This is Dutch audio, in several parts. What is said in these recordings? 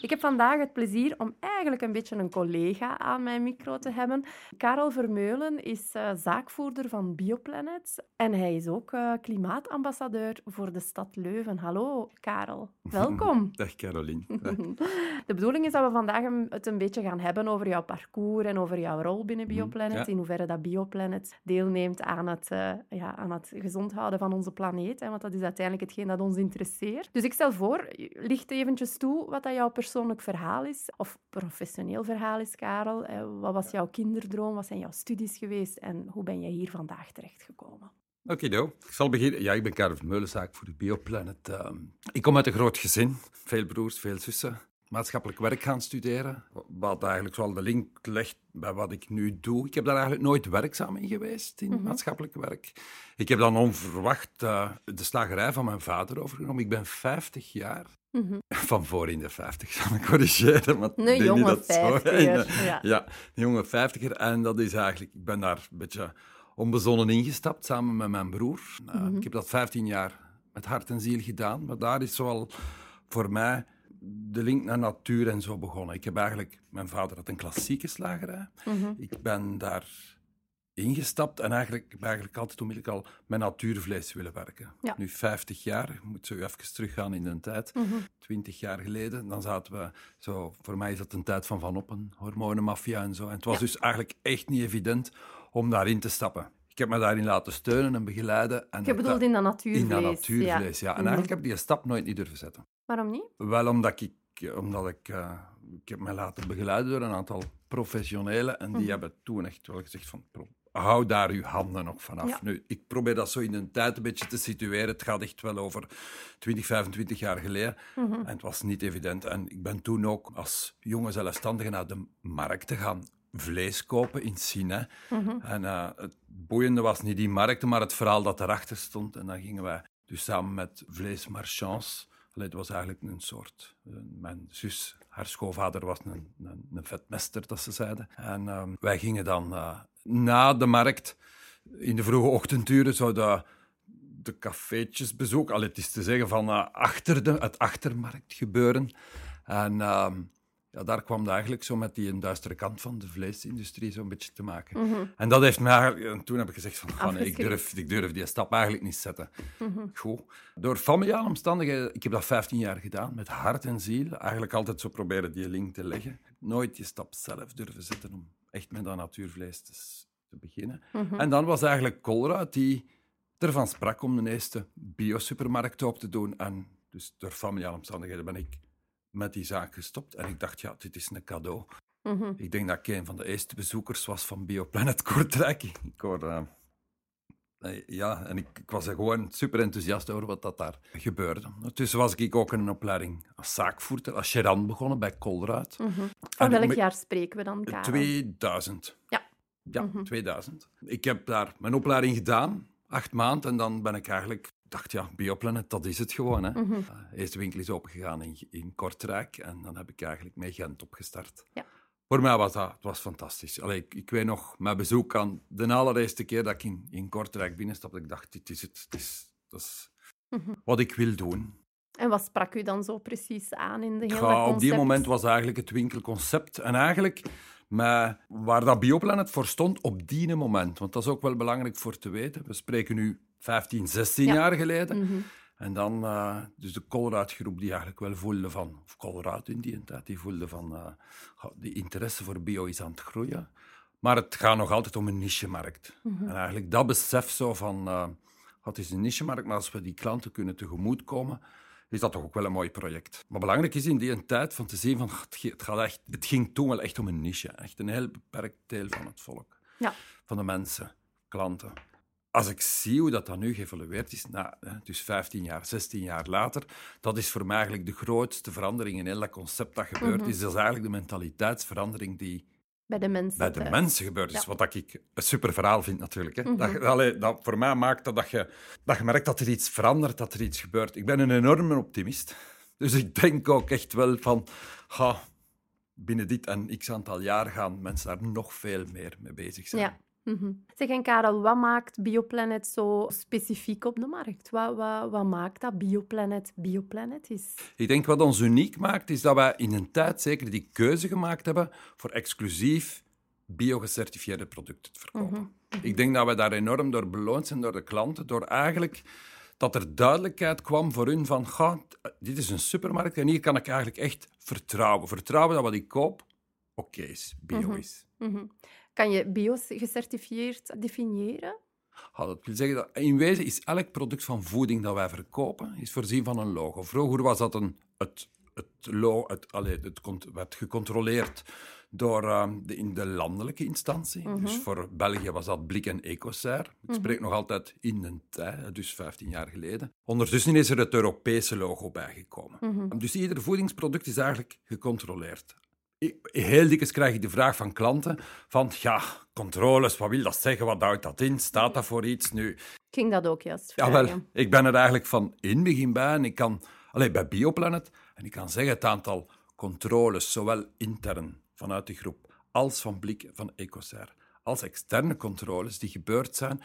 Ik heb vandaag het plezier om eigenlijk een beetje een collega aan mijn micro te hebben. Karel Vermeulen is uh, zaakvoerder van Bioplanet en hij is ook uh, klimaatambassadeur voor de stad Leuven. Hallo, Karel. Welkom. Dag, Caroline. De bedoeling is dat we vandaag het een beetje gaan hebben over jouw parcours en over jouw rol binnen mhm, Bioplanet. In hoeverre dat Bioplanet deelneemt aan het, uh, ja, aan het gezond houden van onze planeet. Hè, want dat is uiteindelijk hetgeen dat ons interesseert. Dus ik stel voor, licht eventjes toe wat dat jouw persoonlijk verhaal is. Of professioneel verhaal is, Karel. Wat was jouw kinderdroom? Wat zijn jouw studies geweest? En hoe ben je hier vandaag terechtgekomen? Oké, okay, Ik zal beginnen. Ja, ik ben Karel Vermeulenzaak voor de Bioplanet. Uh, ik kom uit een groot gezin. Veel broers, veel zussen maatschappelijk werk gaan studeren. Wat eigenlijk wel de link legt bij wat ik nu doe. Ik heb daar eigenlijk nooit werkzaam in geweest, in mm maatschappelijk werk. Ik heb dan onverwacht uh, de slagerij van mijn vader overgenomen. Ik ben 50 jaar. Mhm. Van voor in de 50, zal ik corrigeren. Maar een jonge vijftiger. Ja. ja, een jonge vijftiger. En dat is eigenlijk, ik ben daar een beetje onbezonnen ingestapt, samen met mijn broer. Uh, Ik heb dat 15 jaar met hart en ziel gedaan. Maar daar is zoal voor mij de link naar natuur en zo begonnen. Ik heb eigenlijk, mijn vader had een klassieke slagerij. Mhm. Ik ben daar ingestapt en eigenlijk, heb eigenlijk altijd onmiddellijk al met natuurvlees willen werken. Nu 50 jaar, ik moet zo even teruggaan in de tijd. Mm 20 jaar geleden, dan zaten we zo, voor mij is dat een tijd van Van Oppen, hormonenmafia en zo. En het was dus eigenlijk echt niet evident om daarin te stappen. Ik heb me daarin laten steunen en begeleiden. En Je bedoelt in dat natuurvlees? In dat natuurvlees, ja. En mhm. eigenlijk heb ik die stap nooit niet durven zetten. Waarom niet? Wel omdat ik, omdat ik, uh, ik heb me laten begeleiden door een aantal professionelen en die mhm. hebben toen echt wel gezegd van, hou daar uw handen nog vanaf. Nu, ik probeer dat zo in een tijd een beetje te situeren. Het gaat echt wel over 20, 25 jaar geleden. Mhm. En het was niet evident. En ik ben toen ook als jonge zelfstandige naar de markt te gaan vlees kopen in China. Mhm. En uh, het boeiende was niet die markt, maar het verhaal dat erachter stond. En dan gingen wij dus samen met vleesmarchands het was eigenlijk een soort... Uh, mijn zus, haar schoonvader was een, een, een vetmester, dat ze zeiden. En uh, wij gingen dan uh, na de markt, in de vroege ochtenduren, zo de, cafeetjes bezoeken. Al het is te zeggen van uh, achter de, het achtermarkt gebeuren. En ehm, ja, daar kwam het eigenlijk zo met die duistere kant van de vleesindustrie zo'n beetje te maken. Mhm. En dat heeft mij En toen heb ik gezegd van, nee, ik, durf, ik durf die stap eigenlijk niet zetten. Mm Goed. Door familiale omstandigheden, ik heb dat 15 jaar gedaan, met hart en ziel. Eigenlijk altijd zo proberen die link te leggen. Nooit die stap zelf durven zetten om echt met dat natuurvlees te, te beginnen. Mhm. En dan was eigenlijk Colruyt die ervan sprak om de eerste biosupermarkt op te doen. En dus door familiale omstandigheden ben ik met die zaak gestopt. En ik dacht, ja, dit is een cadeau. Mhm. Ik denk dat ik een van de eerste bezoekers was van Bioplanet Kortrijk. Ik hoorde... Uh, ja, en ik, ik, was er gewoon super enthousiast over wat dat daar gebeurde. Tussen was ik ook een opleiding als zaakvoerder, als gerand begonnen bij Colruyt. Mm Van welk jaar spreken we dan, Karel? 2000. Ja. Ja, 2000. Mhm. Ik heb daar mijn opleiding gedaan, acht maanden, en dan ben ik eigenlijk dacht, ja, Bioplanet, dat is het gewoon. Hè. Mm eerste winkel is opengegaan in, in Kortrijk en dan heb ik eigenlijk mee Gent opgestart. Ja. Voor mij was dat het was fantastisch. Allee, ik, ik weet nog, mijn bezoek aan de allereerste keer dat ik in, in Kortrijk binnenstapte, ik dacht, dit is het. Dit is, dat is mhm. wat ik wil doen. En wat sprak u dan zo precies aan in de hele ja, Op die moment was eigenlijk het winkelconcept. En eigenlijk maar waar dat Bioplanet voor stond op die moment, want dat is ook wel belangrijk voor te weten. We spreken nu 15, 16 jaar geleden. Mhm. En dan uh, dus de Colruyt-groep die eigenlijk wel voelde van, of Colruyt in die tijd, die voelde van, uh, die interesse voor bio is aan het groeien. Maar het gaat nog altijd om een nichemarkt. Mm En eigenlijk dat besef zo van, uh, het is een nichemarkt, maar als we die klanten kunnen tegemoetkomen, is dat toch ook wel een mooi project. Maar belangrijk is in die tijd van te zien van, het, gaat echt, het ging toen wel echt om een niche. Echt een heel beperkt deel van het volk. Ja. Van de mensen, klanten als ik zie hoe dat dan nu geëvolueerd is, nou, dus 15 jaar, 16 jaar later, dat is voor mij eigenlijk de grootste verandering in heel dat concept dat gebeurd mhm. is. Dat is eigenlijk de mentaliteitsverandering die bij de mensen, bij de mensen gebeurd is. Wat ik een super verhaal vind natuurlijk. Hè. Mhm. dat, dat, voor mij maakt dat, dat, je, dat je merkt dat er iets verandert, dat er iets gebeurt. Ik ben een enorme optimist. Dus ik denk ook echt wel van... Ha, binnen dit en x aantal jaar gaan mensen daar nog veel meer mee bezig zijn. Ja. Mhm. Zeg, en Karel, wat maakt Bioplanet zo specifiek op de markt? Wat, wat, wat maakt dat Bioplanet Bioplanet is? Ik denk wat ons uniek maakt, is dat wij in een tijd zeker die keuze gemaakt hebben voor exclusief biogecertificeerde producten te verkopen. Mhm. Ik denk dat we daar enorm door beloond zijn door de klanten, door eigenlijk dat er duidelijkheid kwam voor hun van, dit is een supermarkt en hier kan ik eigenlijk echt vertrouwen. Vertrouwen dat wat ik koop oké is, bio mhm. is. Mhm. Kan je bio gecertificeerd definiëren? Ja, dat wil zeggen dat in wezen is elk product van voeding dat wij verkopen is voorzien van een logo. Vroeger was dat een, het, het, logo, het, het werd gecontroleerd door uh, de, in de landelijke instantie. Dus mhm. voor België was dat Blik en Ecocer. Ik mhm. spreek nog altijd in een tijd, dus 15 jaar geleden. Ondertussen is er het Europese logo bijgekomen. Mhm. Dus ieder voedingsproduct is eigenlijk gecontroleerd. Heel dikwijls krijg ik de vraag van klanten van, ja, controles, wat wil dat zeggen? Wat houdt dat in? Staat dat voor iets nu? Ging dat ook juist Ja, wel, ik ben er eigenlijk van in begin bij en ik kan, alleen bij Bioplanet, en ik kan zeggen het aantal controles, zowel intern vanuit de groep, als van Blik van Ecocer, als externe controles die gebeurd zijn,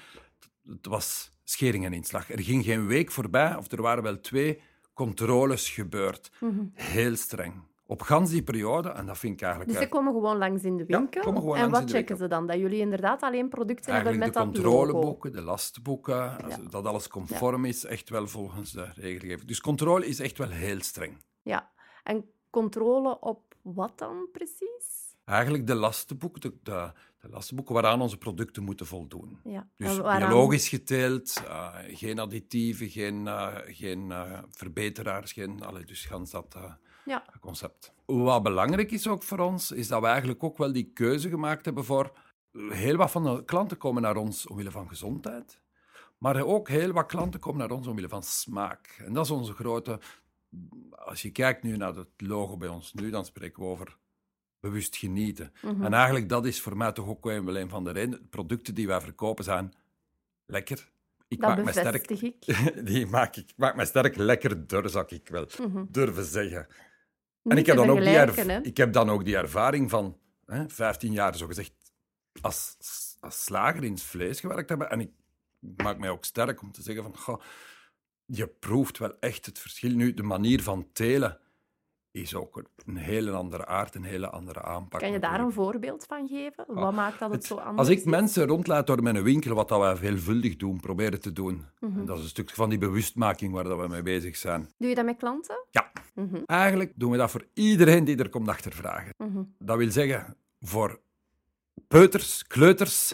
het was schering en inslag. Er ging geen week voorbij, of er waren wel twee controles gebeurd. Mhm. Heel streng. Op gans die periode, en dat vind ik eigenlijk... Dus ze komen gewoon langs in de winkel? en wat checken ze dan? Dat jullie inderdaad alleen producten hebben met dat de controleboeken, de lastboeken, dat alles conform is, echt wel volgens de regelgeving. Dus controle is echt wel heel streng. Ja, en controle op wat dan precies? Eigenlijk de lastenboeken, de, de, de lastenboeken waaraan onze producten moeten voldoen. Ja. Dus biologisch geteeld, uh, geen additieven, geen, uh, geen uh, verbeteraars, geen, allee, dus gans dat ja. concept. Wat belangrijk is ook voor ons, is dat we eigenlijk ook wel die keuze gemaakt hebben voor... Heel wat van de klanten komen naar ons omwille van gezondheid. Maar ook heel wat klanten komen naar ons omwille van smaak. En dat is onze grote... Als je kijkt nu naar het logo bij ons nu, dan spreken we over bewust genieten. Mhm. En eigenlijk dat is voor mij toch ook wel een van de redenen. Producten die wij verkopen zijn lekker. Ik dat maak me sterk, ik. Die maak ik maak me sterk lekkerder, zou ik wel mhm. durven zeggen en ik heb, dan ook die ik heb dan ook die ervaring van hè, 15 jaar zogezegd als, als slager in het vlees gewerkt hebben. En ik maak mij ook sterk om te zeggen van, goh, je proeft wel echt het verschil. Nu, de manier van telen is ook een hele andere aard, een hele andere aanpak. Kan je daar een voorbeeld van geven? Wat ah, maakt dat het, zo anders Als ik mensen rondlaat door mijn winkel, wat dat wij veelvuldig doen, proberen te doen. Mhm. Dat is een stuk van die bewustmaking waar dat we mee bezig zijn. Doe je dat met klanten? Ja. Mhm. Eigenlijk doen we dat voor iedereen die er komt achtervragen. Mm Dat wil zeggen, voor peuters, kleuters,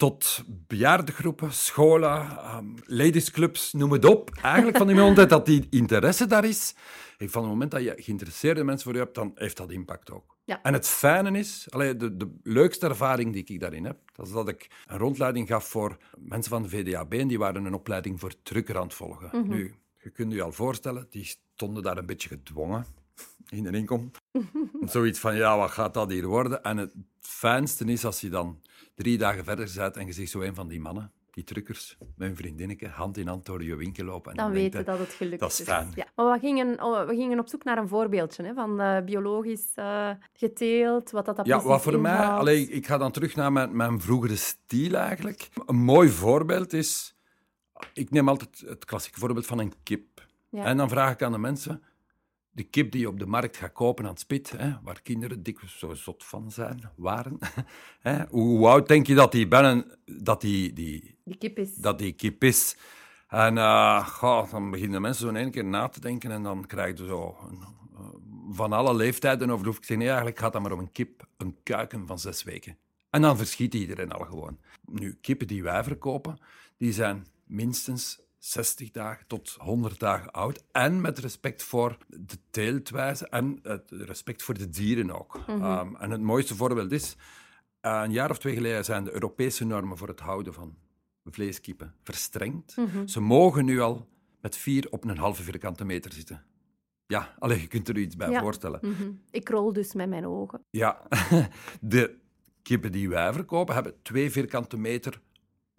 tot bejaardengroepen, scholen, um, ladiesclubs, noem het op. Eigenlijk van die moment dat die interesse daar is, van het moment dat je geïnteresseerde mensen voor je hebt, dan heeft dat impact ook. Ja. En het fijne is, allee, de, de leukste ervaring die ik daarin heb, dat is dat ik een rondleiding gaf voor mensen van de VDAB en die waren een opleiding voor trucker aan het volgen. Mhm. Nu, je kunt je al voorstellen, die stonden daar een beetje gedwongen in de inkom. Zoiets van, ja, wat gaat dat hier worden? En het fijnste is als je dan drie dagen verder bent en je ziet zo een van die mannen, die truckers, met hun vriendinnetje, hand in hand door je winkel lopen. En dan, weten dat het gelukt is. Dat is fijn. Ja. Maar we gingen, oh, we gingen op zoek naar een voorbeeldje hè, van uh, biologisch uh, geteeld, wat dat, dat Ja, wat voor mij... Allee, ik ga dan terug naar mijn, mijn vroegere stijl eigenlijk. Een mooi voorbeeld is... Ik neem altijd het klassieke voorbeeld van een kip. Ja. En dan vraag ik aan de mensen de kip die je op de markt gaat kopen aan het spit, hè, waar kinderen dikwijls zo zot van zijn, waren. hè, hoe oud denk je dat die ben, dat die, die, die, kip is? Dat die kip is. En uh, dan beginnen mensen zo in één keer na te denken en dan krijg je zo een, uh, van alle leeftijden over. Ik zeg, nee, eigenlijk gaat het maar om een kip, een kuiken van zes weken. En dan verschiet iedereen al gewoon. Nu, kippen die wij verkopen, die zijn minstens 60 dagen tot 100 dagen oud. En met respect voor de teeltwijze en het respect voor de dieren ook. Mhm. Ehm, en het mooiste voorbeeld is, een jaar of twee geleden zijn de Europese normen voor het houden van vleeskippen verstrengd. Mhm. Ze mogen nu al met vier op een halve vierkante meter zitten. Ja, alleen je kunt er iets bij voorstellen. Mhm. Ik rol dus met mijn ogen. Ja, de kippen die wij verkopen hebben twee vierkante meter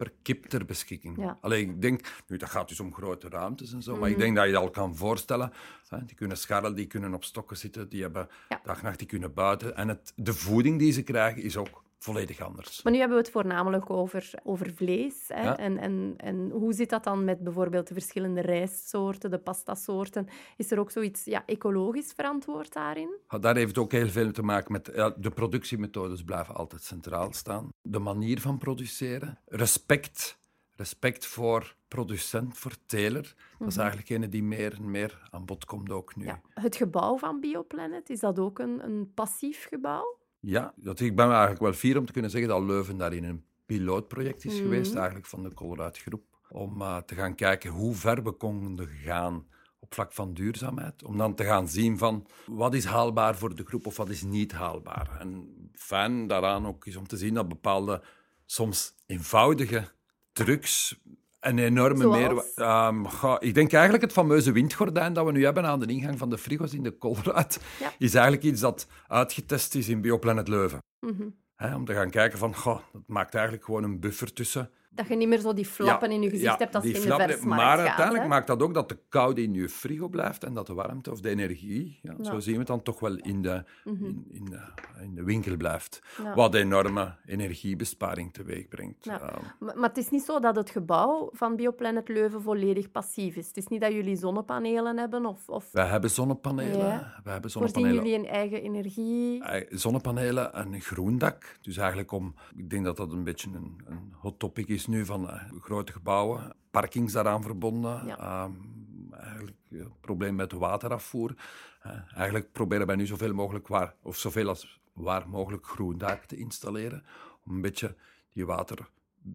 per kip ter beschikking. Alleen ik denk, nu dat gaat dus om grote ruimtes en zo, maar ik mhm. denk dat je dat al kan voorstellen. Hè, die kunnen scharrelen, die kunnen op stokken zitten, die hebben ja. dag nacht, die kunnen buiten. En het, de voeding die ze krijgen is ook volledig anders. Maar nu hebben we het voornamelijk over, over vlees. Hè? En, en, en hoe zit dat dan met bijvoorbeeld de verschillende rijstsoorten, de pastasoorten? Is er ook zoiets ja, ecologisch verantwoord daarin? Daar heeft het ook heel veel te maken met... Ja, de productiemethodes blijven altijd centraal staan. De manier van produceren. Respect. Respect voor producent, voor teler. Dat is mhm. eigenlijk ene die meer en meer aan bod komt ook nu. Ja. Het gebouw van Bioplanet, is dat ook een, een passief gebouw? Ja, dat, ik ben eigenlijk wel fier om te kunnen zeggen dat Leuven daarin een pilootproject is geweest, mhm. eigenlijk van de Colruyt Groep, om uh, te gaan kijken hoe ver we konden gaan op vlak van duurzaamheid. Om dan te gaan zien van wat is haalbaar voor de groep of wat is niet haalbaar. En fijn daaraan ook is om te zien dat bepaalde, soms eenvoudige trucs een enorme meer. Um, ik denk eigenlijk het fameuze windgordijn dat we nu hebben aan de ingang van de frigo's in de Colruyt, is eigenlijk iets dat uitgetest is in Bioplanet Leuven. Mm om te gaan kijken van, goh, dat maakt eigenlijk gewoon een buffer tussen dat je niet meer zo die flappen in je gezicht hebt als je in de versmarkt Maar uiteindelijk maakt dat ook dat de koude in je frigo blijft en dat de warmte of de energie, ja, zo zien we het dan toch wel in de, mhm. in, in, de, in de winkel blijft. Wat enorme energiebesparing teweeg brengt. Maar, maar, het is niet zo dat het gebouw van Bioplanet Leuven volledig passief is. Het is niet dat jullie zonnepanelen hebben of... of... Wij hebben zonnepanelen. Wij hebben zonnepanelen. Voorzien jullie een eigen energie? Zonnepanelen en een groen dak. Dus eigenlijk om... Ik denk dat dat een beetje een, een hot topic is nu van uh, grote gebouwen, parkings daaraan verbonden. Ja. Um, eigenlijk ja, probleem met waterafvoer. Uh, eigenlijk proberen wij nu zoveel mogelijk waar, of zoveel als waar mogelijk groendaken te installeren. Om een beetje die water,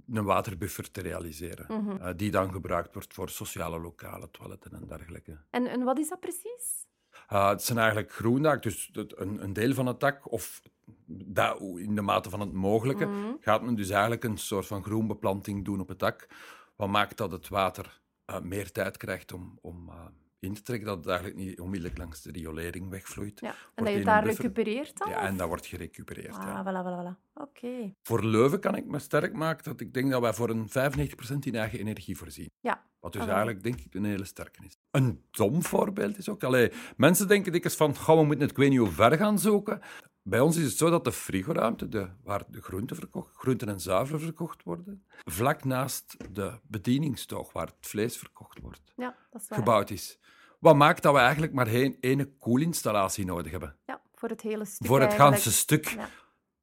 een waterbuffer te realiseren. Mm -hmm. uh, die dan gebruikt wordt voor sociale lokale toiletten en dergelijke. En, en wat is dat precies? Uh, het zijn eigenlijk groendaken, dus een, een, deel van het dak, of dat, in de mate van het mogelijke, mhm. gaat men dus eigenlijk een soort van groenbeplanting doen op het dak. Wat maakt dat het water uh, meer tijd krijgt om, om uh, in te trekken, dat het eigenlijk niet onmiddellijk langs de riolering wegvloeit. Ja. En dat je daar recupereert dan? Ja, en dat wordt gerecupereerd. Ah, ja. voilà, voilà, voilà. Oké. Voor Leuven kan ik me sterk maken dat ik denk dat wij voor een 95% in eigen energie voorzien. Ja. Wat dus eigenlijk, denk ik, een hele sterke is. Een dom voorbeeld is ook... Allee, mensen denken dikwijls van, we moeten het ik weet niet hoe ver gaan zoeken. Bij ons is het zo dat de frigoruimte, de, waar de groenten, verkocht, groenten en zuivel verkocht worden, vlak naast de bedieningstoog, waar het vlees verkocht wordt, ja, dat is waar. gebouwd is. Wat maakt dat we eigenlijk maar één koelinstallatie nodig hebben? Ja, voor het hele stuk. Voor het ganse stuk. Ja.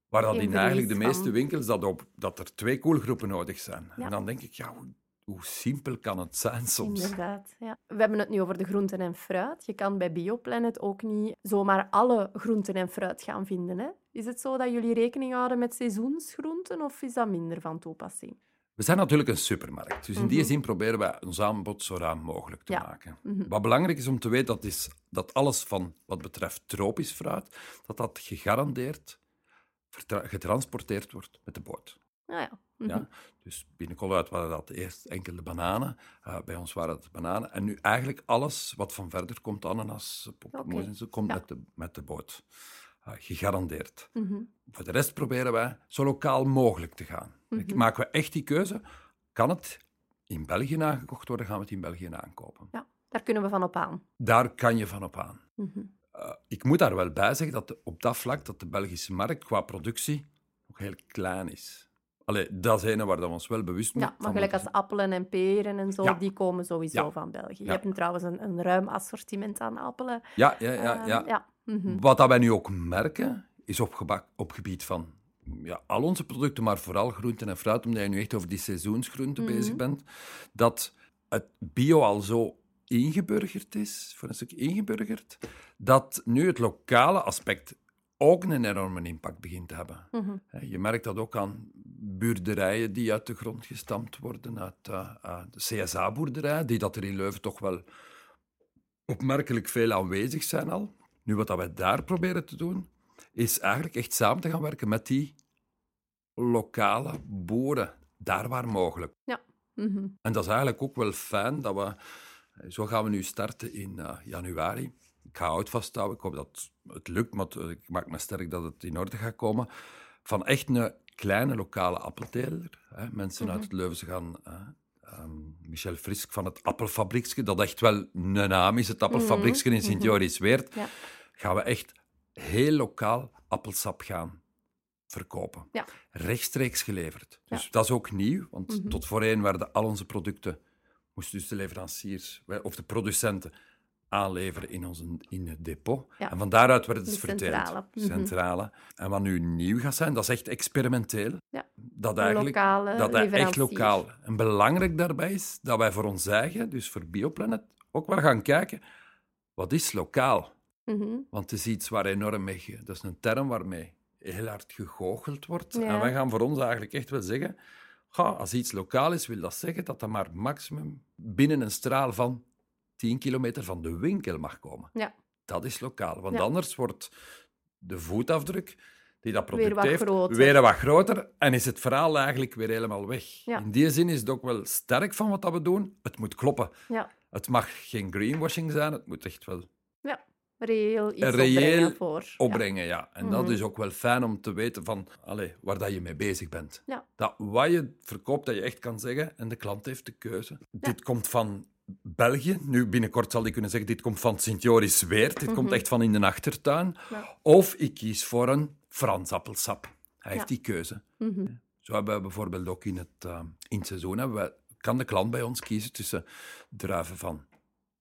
Waar dat in eigenlijk de meeste winkels dat, op, dat er twee koelgroepen nodig zijn. En dan denk ik, ja, hoe simpel kan het zijn soms? Inderdaad, ja. We hebben het nu over de groenten en fruit. Je kan bij Bioplanet ook niet zomaar alle groenten en fruit gaan vinden. Hè? Is het zo dat jullie rekening houden met seizoensgroenten of is dat minder van toepassing? We zijn natuurlijk een supermarkt, dus in die mhm. zin proberen wij ons aanbod zo ruim mogelijk te maken. Mhm. Wat belangrijk is om te weten, dat is dat alles van wat betreft tropisch fruit, dat dat gegarandeerd getransporteerd wordt met de boot. Ah ja. Ja. Mhm. Dus binnen waren dat eerst enkele bananen. Uh, bij ons waren het bananen. En nu eigenlijk alles wat van verder komt, ananas, okay. komt met, de, met de boot. Uh, gegarandeerd. Mhm. Voor de rest proberen wij zo lokaal mogelijk te gaan. Mm Maken we echt die keuze? Kan het in België aangekocht worden, gaan we het in België aankopen. Ja, daar kunnen we van op aan. Daar kan je van op aan. Mhm. Uh, ik moet daar wel bij zeggen dat op dat vlak dat de Belgische markt qua productie nog heel klein is. Allee, dat is een waar we ons wel bewust moeten Ja, maar gelijk als appelen en peren en zo, die komen sowieso van België. Je hebt trouwens een, een, ruim assortiment aan appelen. Ja, ja, ja. ja. ja. Mhm. Wat dat wij nu ook merken, is op, op gebied van ja, al onze producten, maar vooral groenten en fruit, omdat je nu echt over die seizoensgroenten mhm. bezig bent, dat het bio al zo ingeburgerd is, voor een stuk ingeburgerd, dat nu het lokale aspect ook een enorme impact begint te hebben. Mhm. Je merkt dat ook aan boerderijen die uit de grond gestampt worden, uit uh, de CSA-boerderij, die dat er in Leuven toch wel opmerkelijk veel aanwezig zijn al. Nu, wat dat wij daar proberen te doen, is eigenlijk echt samen te gaan werken met die lokale boeren, daar waar mogelijk. Ja. Mhm. En dat is eigenlijk ook wel fijn dat we... Zo gaan we nu starten in uh, januari ik ga oud vasthouden. Ik hoop dat het lukt, maar ik maak me sterk dat het in orde gaat komen. Van echt een kleine lokale appelteler. Hè. Mensen uit mhm. het Leuvense gaan... Um, Michel Frisk van het Appelfabrieksje, dat echt wel een naam is, het Appelfabrieksje in mhm. Sint-Joris-Weert, ja. gaan we echt heel lokaal appelsap gaan verkopen. Ja. Rechtstreeks geleverd. Dus dat is ook nieuw, want Mhm. tot voorheen werden al onze producten, moesten dus de leveranciers of de producenten aanleveren in, ons, in het depot. Ja. En van daaruit werd het De verteeld. centrale. Mhm. Centrale. En wat nu nieuw gaat zijn, dat is echt experimenteel. Ja. Dat eigenlijk lokale dat echt lokaal. En belangrijk daarbij is dat wij voor ons eigen, dus voor Bioplanet, ook wel gaan kijken, wat is lokaal? Mhm. Want het is iets waar enorm mee... Dat is een term waarmee heel hard gegoocheld wordt. Ja. En wij gaan voor ons eigenlijk echt wel zeggen, ga, als iets lokaal is, wil dat zeggen dat dat maar maximum binnen een straal van 10 kilometer van de winkel mag komen. Ja. Dat is lokaal. Want Ja. anders wordt de voetafdruk die dat product Weer wat heeft, groter. weer wat groter en is het verhaal eigenlijk weer helemaal weg. Ja. In die zin is het ook wel sterk van wat dat we doen. Het moet kloppen. Ja, Het mag geen greenwashing zijn, het moet echt wel reëel iets Reëel opbrengen voor. Ja. opbrengen, ja. En dat Mhm. is ook wel fijn om te weten van, allee, waar dat je mee bezig bent. Ja. Dat wat je verkoopt, dat je echt kan zeggen, en de klant heeft de keuze. Dit komt van België. Nu, binnenkort zal die kunnen zeggen, dit komt van Sint-Joris Weert. Dit komt Mhm. echt van in de achtertuin. Ja. Of ik kies voor een Frans appelsap. Hij heeft die keuze. Mhm. Zo hebben we bijvoorbeeld ook in het, eh, in het seizoen, hebben we, kan de klant bij ons kiezen tussen druiven van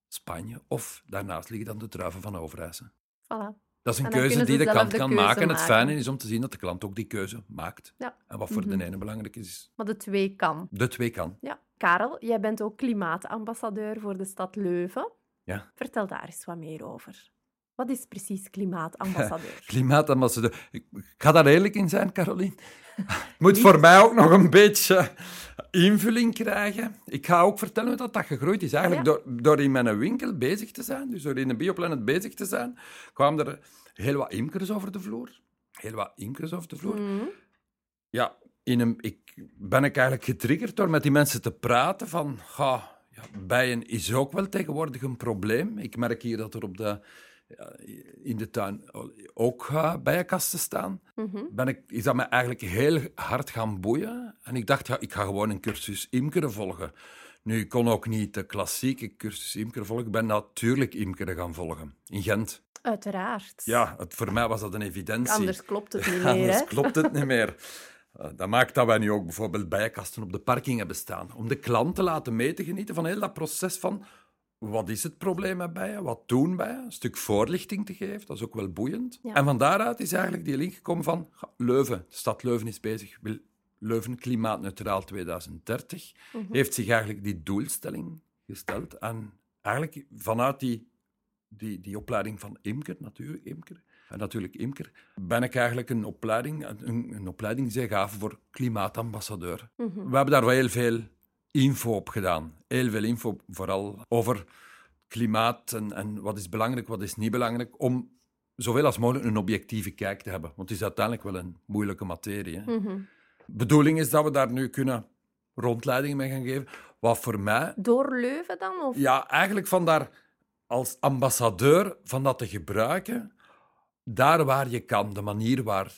Spanje of daarnaast liggen dan de druiven van Overijssel. Voilà. Dat is een keuze die de klant kan maken. En het fijne is om te zien dat de klant ook die keuze maakt. Ja. En wat voor Mhm. de ene belangrijk is, is Maar de twee kan. de twee kan. Ja. Karel, jij bent ook klimaatambassadeur voor de stad Leuven. Ja. Vertel daar eens wat meer over. Wat is precies klimaatambassadeur? Klimaatambassadeur. Ik, ik ga daar eerlijk in zijn, Caroline. Moet voor mij ook nog een beetje invulling krijgen. Ik ga ook vertellen hoe dat, dat gegroeid is. Eigenlijk Ja. door, door in mijn winkel bezig te zijn, dus door in een bioplanet bezig te zijn, kwamen er heel wat imkers over de vloer. Heel wat imkers over de vloer. Mhm. ja, in een, ik ben ik eigenlijk getriggerd door met die mensen te praten van, ga, ja, bijen is ook wel tegenwoordig een probleem. Ik merk hier dat er op de, in de tuin ook uh, bijenkasten staan. Mhm. Ben ik, is dat me eigenlijk heel hard gaan boeien. En ik dacht, ja, ik ga gewoon een cursus imkeren volgen. Nu, ik kon ook niet de klassieke cursus imkeren volgen. Ik ben natuurlijk imkeren gaan volgen, in Gent. Uiteraard. Ja, het, voor mij was dat een evidentie. Anders klopt het niet meer. Anders hè? klopt het niet meer. Eh, Dat maakt dat wij nu ook bijvoorbeeld bijenkasten op de parking hebben staan. Om de klant te laten mee te genieten van heel dat proces van wat is het probleem met bijen, wat doen bijen, een stuk voorlichting te geven, dat is ook wel boeiend. Ja. En van daaruit is eigenlijk die link gekomen van Leuven, de stad Leuven is bezig, wil Leuven klimaatneutraal 2030, Mhm. heeft zich eigenlijk die doelstelling gesteld. En eigenlijk vanuit die, die, die opleiding van imker, natuurlijk imker, en natuurlijk imker, ben ik eigenlijk een opleiding, een, een opleiding zij gaven voor klimaatambassadeur. Mhm. We hebben daar wel heel veel info op gedaan. Heel veel info, vooral over klimaat en, en wat is belangrijk, wat is niet belangrijk, om zoveel als mogelijk een objectieve kijk te hebben. Want het is uiteindelijk wel een moeilijke materie. Hè. Mhm. Bedoeling is dat we daar nu kunnen rondleidingen mee gaan geven. Wat voor mij, Door Leuven dan? Of? ja, eigenlijk van daar als ambassadeur van dat te gebruiken, daar waar je kan, de manier waar,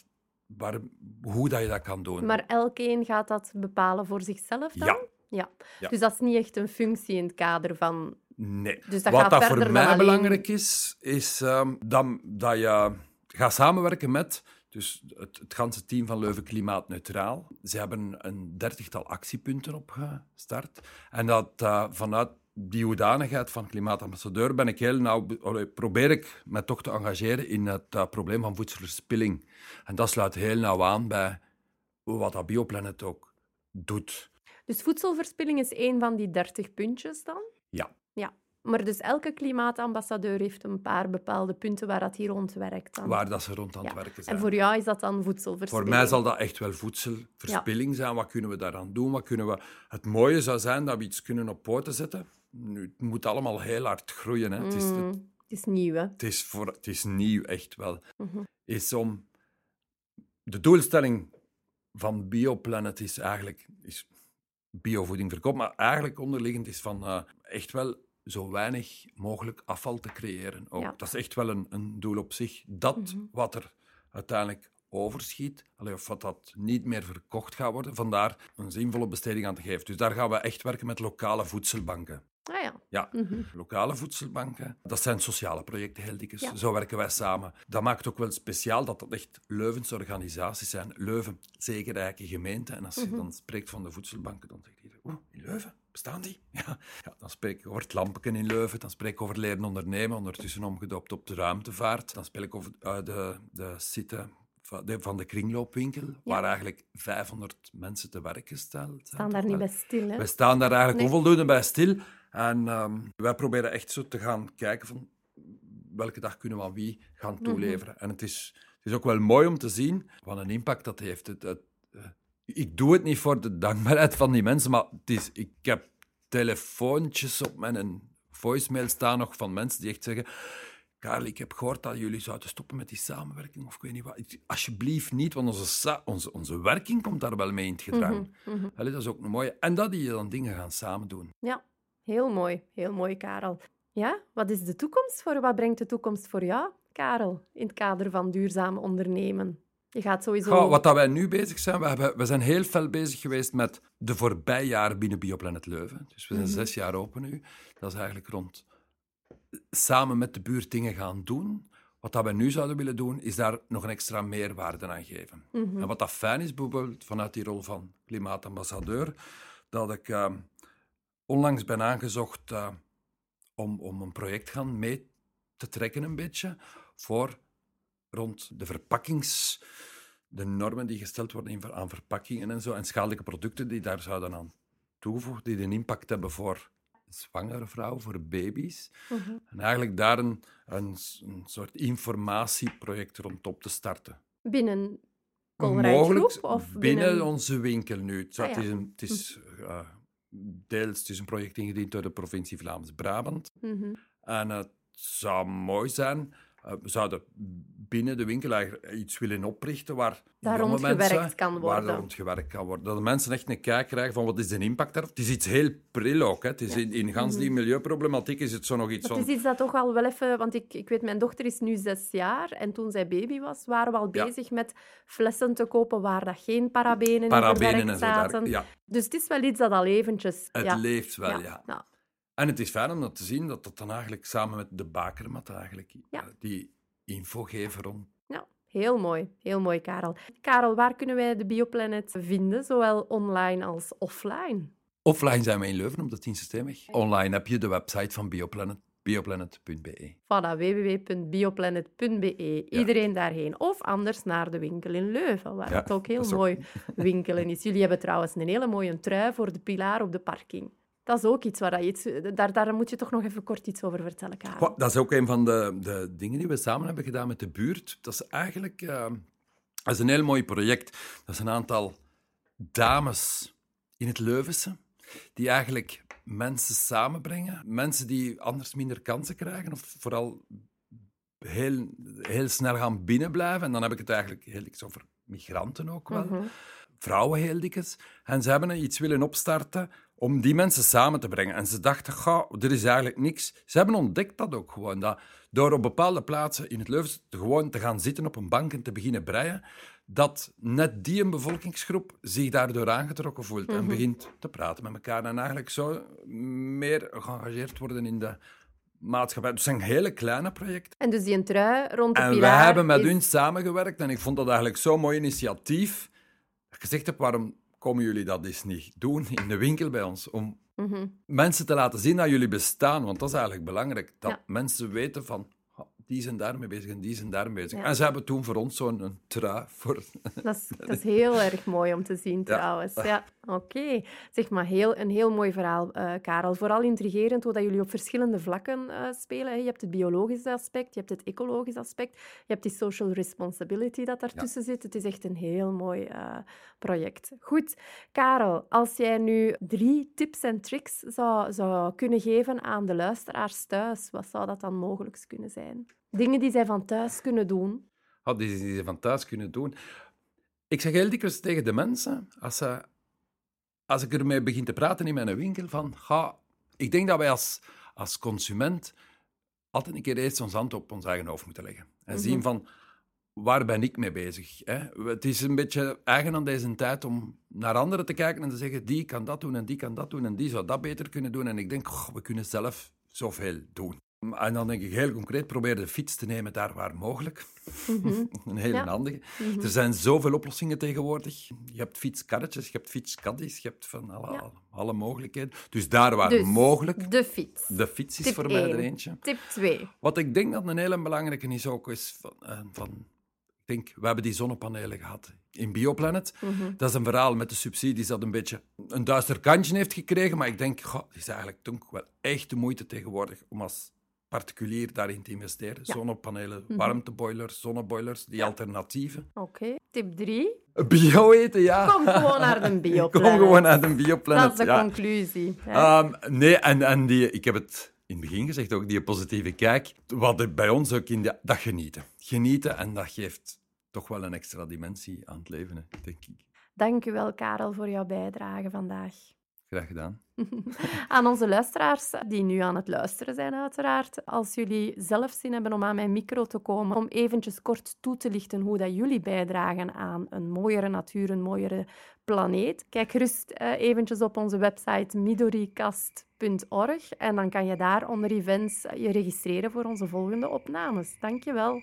waar, hoe dat je dat kan doen. Maar elkeen gaat dat bepalen voor zichzelf dan? Ja. Ja. Ja. Dus dat is niet echt een functie in het kader van... Nee. Dus dat Wat gaat dat voor mij alleen- belangrijk is, is ehm, dat, dat je gaat samenwerken met dus het, het ganse team van Leuven Klimaatneutraal. Ze hebben een dertigtal actiepunten opgestart. En dat eh, vanuit die hoedanigheid van klimaatambassadeur ben ik heel nauw, probeer ik me toch te engageren in het eh, probleem van voedselverspilling. En dat sluit heel nauw aan bij wat dat Bioplanet ook doet. Dus voedselverspilling is één van die dertig puntjes dan? Ja. Ja. Maar dus elke klimaatambassadeur heeft een paar bepaalde punten waar dat hier rond werkt dan? Waar dat ze rond aan Ja. het werken zijn. En voor jou is dat dan voedselverspilling? Voor mij zal dat echt wel voedselverspilling zijn. Wat kunnen we daaraan doen? Wat kunnen we... Het mooie zou zijn dat we iets kunnen op poten zetten. Nu, het moet allemaal heel hard groeien. Hè. Het, is, Mm, het, het is nieuw, hè? het, is voor, het is nieuw, echt wel. Mhm. Is om... De doelstelling van Bioplanet is eigenlijk... Is biovoeding verkopen, maar eigenlijk onderliggend is van eh, echt wel zo weinig mogelijk afval te creëren. Ook. Ja. Dat is echt wel een, een doel op zich. Dat Mhm. wat er uiteindelijk overschiet, of wat dat niet meer verkocht gaat worden, vandaar een zinvolle besteding aan te geven. Dus daar gaan we echt werken met lokale voedselbanken. Ah ja. Ja, mhm. lokale voedselbanken. Dat zijn sociale projecten, heel dikwijls. Zo werken wij samen. Dat maakt ook wel speciaal dat dat echt Leuvense organisaties zijn. Leuven, zeker rijke gemeente. En als je mhm. dan spreekt van de voedselbanken, dan zegt iedereen, oeh, in Leuven? Bestaan die? Ja. ja, dan spreek ik over het Lampeken in Leuven. Dan spreek ik over leren ondernemen, ondertussen omgedoopt op de ruimtevaart. Dan spreek ik over uh, de, de site van de kringloopwinkel, waar eigenlijk 500 mensen te werk gesteld We staan daar niet bij stil, hè? We staan daar eigenlijk onvoldoende bij stil. En um, wij proberen echt zo te gaan kijken van welke dag kunnen we aan wie gaan mhm. toeleveren. En het is, het is ook wel mooi om te zien wat een impact dat heeft. Het, het, uh, ik doe het niet voor de dankbaarheid van die mensen, maar het is, ik heb telefoontjes op mijn voicemail staan nog van mensen die echt zeggen Karel, ik heb gehoord dat jullie zouden stoppen met die samenwerking, of ik weet niet wat. Alsjeblieft niet, want onze, onze, onze werking komt daar wel mee in het gedrang. Mm -hmm. dat is ook een mooie. En dat die dan dingen gaan samen doen. Ja, heel mooi. Heel mooi, Karel. Ja, wat is de toekomst voor, wat brengt de toekomst voor jou, Karel, in het kader van duurzaam ondernemen? Je gaat sowieso... wat dat wij nu bezig zijn, we, hebben, we zijn heel veel bezig geweest met de voorbije jaren binnen Bioplanet Leuven. Dus we zijn mhm. zes jaar open nu. Dat is eigenlijk rond samen met de buurt dingen gaan doen. Wat dat we nu zouden willen doen, is daar nog een extra meerwaarde aan geven. Mhm. En wat dat fijn is, bijvoorbeeld vanuit die rol van klimaatambassadeur, dat ik uh, onlangs ben aangezocht uh, om, om een project gaan mee te trekken een beetje voor rond de verpakkings... De normen die gesteld worden aan verpakkingen en zo, en schadelijke producten die daar zouden aan toegevoegd, die een impact hebben voor zwangere vrouwen, voor baby's. Mhm. En eigenlijk daar een, een, een, soort informatieproject rondop te starten. Binnen Mogelijk of binnen... onze winkel nu. Het, ah, is, een, het is uh, deels is een project ingediend door de provincie Vlaams-Brabant. Mhm. En het zou mooi zijn eh, we zouden binnen de winkel eigenlijk iets willen oprichten waar daar jonge mensen, kan worden. Waar rond gewerkt kan worden. Dat de mensen echt een kijk krijgen van wat is de impact daarvan. Het is iets heel pril ook. Hè. Het is in, in gans die mhm. milieuproblematiek is het zo nog iets. Het is iets dat toch al wel even... Want ik, ik weet, mijn dochter is nu zes jaar en toen zij baby was, waren we al bezig met flessen te kopen waar dat geen parabenen, parabenen in zaten. ja. Dus het is wel iets dat al eventjes... Het leeft wel, ja. En het is fijn om dat te zien, dat dat dan eigenlijk samen met de bakermat eigenlijk ja. Eh, die info geven rond. Ja, heel mooi. Heel mooi, Karel. Karel, waar kunnen wij de Bioplanet vinden, zowel online als offline? Offline zijn we in Leuven op de Tien Systemweg. Online heb je de website van Bioplanet bioplanet.be. Voilà, www.bioplanet.be. Iedereen daarheen. Of anders naar de winkel in Leuven, waar het ook heel mooi winkelen is. Jullie hebben trouwens een hele mooie trui voor de pilaar op de parking. Dat is ook iets waar je iets, daar, daar moet je toch nog even kort iets over vertellen, Karel. Dat is ook een van de, de dingen die we samen hebben gedaan met de buurt. Dat is eigenlijk uh, dat is een heel mooi project. Dat is een aantal dames in het Leuvense die eigenlijk mensen samenbrengen. Mensen die anders minder kansen krijgen of vooral heel, heel snel gaan binnenblijven. En dan heb ik het eigenlijk heel iets over migranten ook wel. Mhm. Vrouwen heel dikwijls. En ze hebben iets willen opstarten om die mensen samen te brengen. En ze dachten, ga, er is eigenlijk niks. Ze hebben ontdekt dat ook gewoon. Dat door op bepaalde plaatsen in het Leuven gewoon te gaan zitten op een bank en te beginnen breien, dat net die een bevolkingsgroep zich daardoor aangetrokken voelt en mhm. begint te praten met elkaar. En eigenlijk zo meer geëngageerd worden in de maatschappij. Dus het zijn hele kleine projecten. En dus die een trui rond de en wij hebben met is... hun samengewerkt en ik vond dat eigenlijk zo'n mooi initiatief. Ik gezegd heb, waarom komen jullie dat eens niet doen in de winkel bij ons? Om mhm. mensen te laten zien dat jullie bestaan. Want dat is eigenlijk belangrijk. Dat mensen weten van, die zijn daarmee bezig en die zijn daarmee bezig. En ze hebben toen voor ons zo'n trui. Voor... Dat, is, dat is heel erg mooi om te zien, trouwens. Ja, oké. Zeg maar, heel, een heel mooi verhaal, uh, Karel. Vooral intrigerend hoe dat jullie op verschillende vlakken uh, spelen. Je hebt het biologische aspect, je hebt het ecologische aspect, je hebt die social responsibility dat daartussen zit. Het is echt een heel mooi uh, project. Goed, Karel, als jij nu drie tips en tricks zou, zou kunnen geven aan de luisteraars thuis, wat zou dat dan mogelijk kunnen zijn? Dingen die zij van thuis kunnen doen. Oh, die, die ze van thuis kunnen doen. Ik zeg heel dikwijls tegen de mensen, als, ze, als ik ermee begin te praten in mijn winkel, van, ga, ik denk dat wij als, als consument altijd een keer eerst ons hand op ons eigen hoofd moeten leggen. En zien mhm. van, waar ben ik mee bezig? Hè? Het is een beetje eigen aan deze tijd om naar anderen te kijken en te zeggen, die kan dat doen en die kan dat doen en die zou dat beter kunnen doen. En ik denk, we kunnen zelf zoveel doen. En dan denk ik heel concreet, probeer de fiets te nemen daar waar mogelijk. Mhm. een hele handige. Mhm. Er zijn zoveel oplossingen tegenwoordig. Je hebt fietskarretjes, je hebt fietskaddies, je hebt van alle, alle mogelijkheden. Dus daar waar dus, mogelijk. De fiets. De fiets is voor mij er eentje. Tip 2. Wat ik denk dat een hele belangrijke is ook, is van, uh, van ik denk, we hebben die zonnepanelen gehad in Bioplanet. Mhm. Dat is een verhaal met de subsidies dat een beetje een duister kantje heeft gekregen. Maar ik denk, het is eigenlijk toch wel echt de moeite tegenwoordig om als particulier daarin te investeren. Zonnepanelen, mhm. warmteboilers, zonneboilers, die alternatieven. Oké. Tip 3. Bio eten, ja. Kom gewoon naar de bioplanet. Kom gewoon naar de bioplanet, Dat is de conclusie. Um, nee, en, en die, ik heb het in het begin gezegd ook, die positieve kijk. Wat bij ons ook in de, dat genieten. Genieten en dat geeft toch wel een extra dimensie aan het leven, denk ik. Dank u wel, Karel, voor jouw bijdrage vandaag. Graag gedaan. aan onze luisteraars die nu aan het luisteren zijn, uiteraard. Als jullie zelf zin hebben om aan mijn micro te komen, om eventjes kort toe te lichten hoe dat jullie bijdragen aan een mooiere natuur, een mooiere planeet. Kijk gerust uh, eventjes op onze website midorikast.org en dan kan je daar onder events je registreren voor onze volgende opnames. Dankjewel.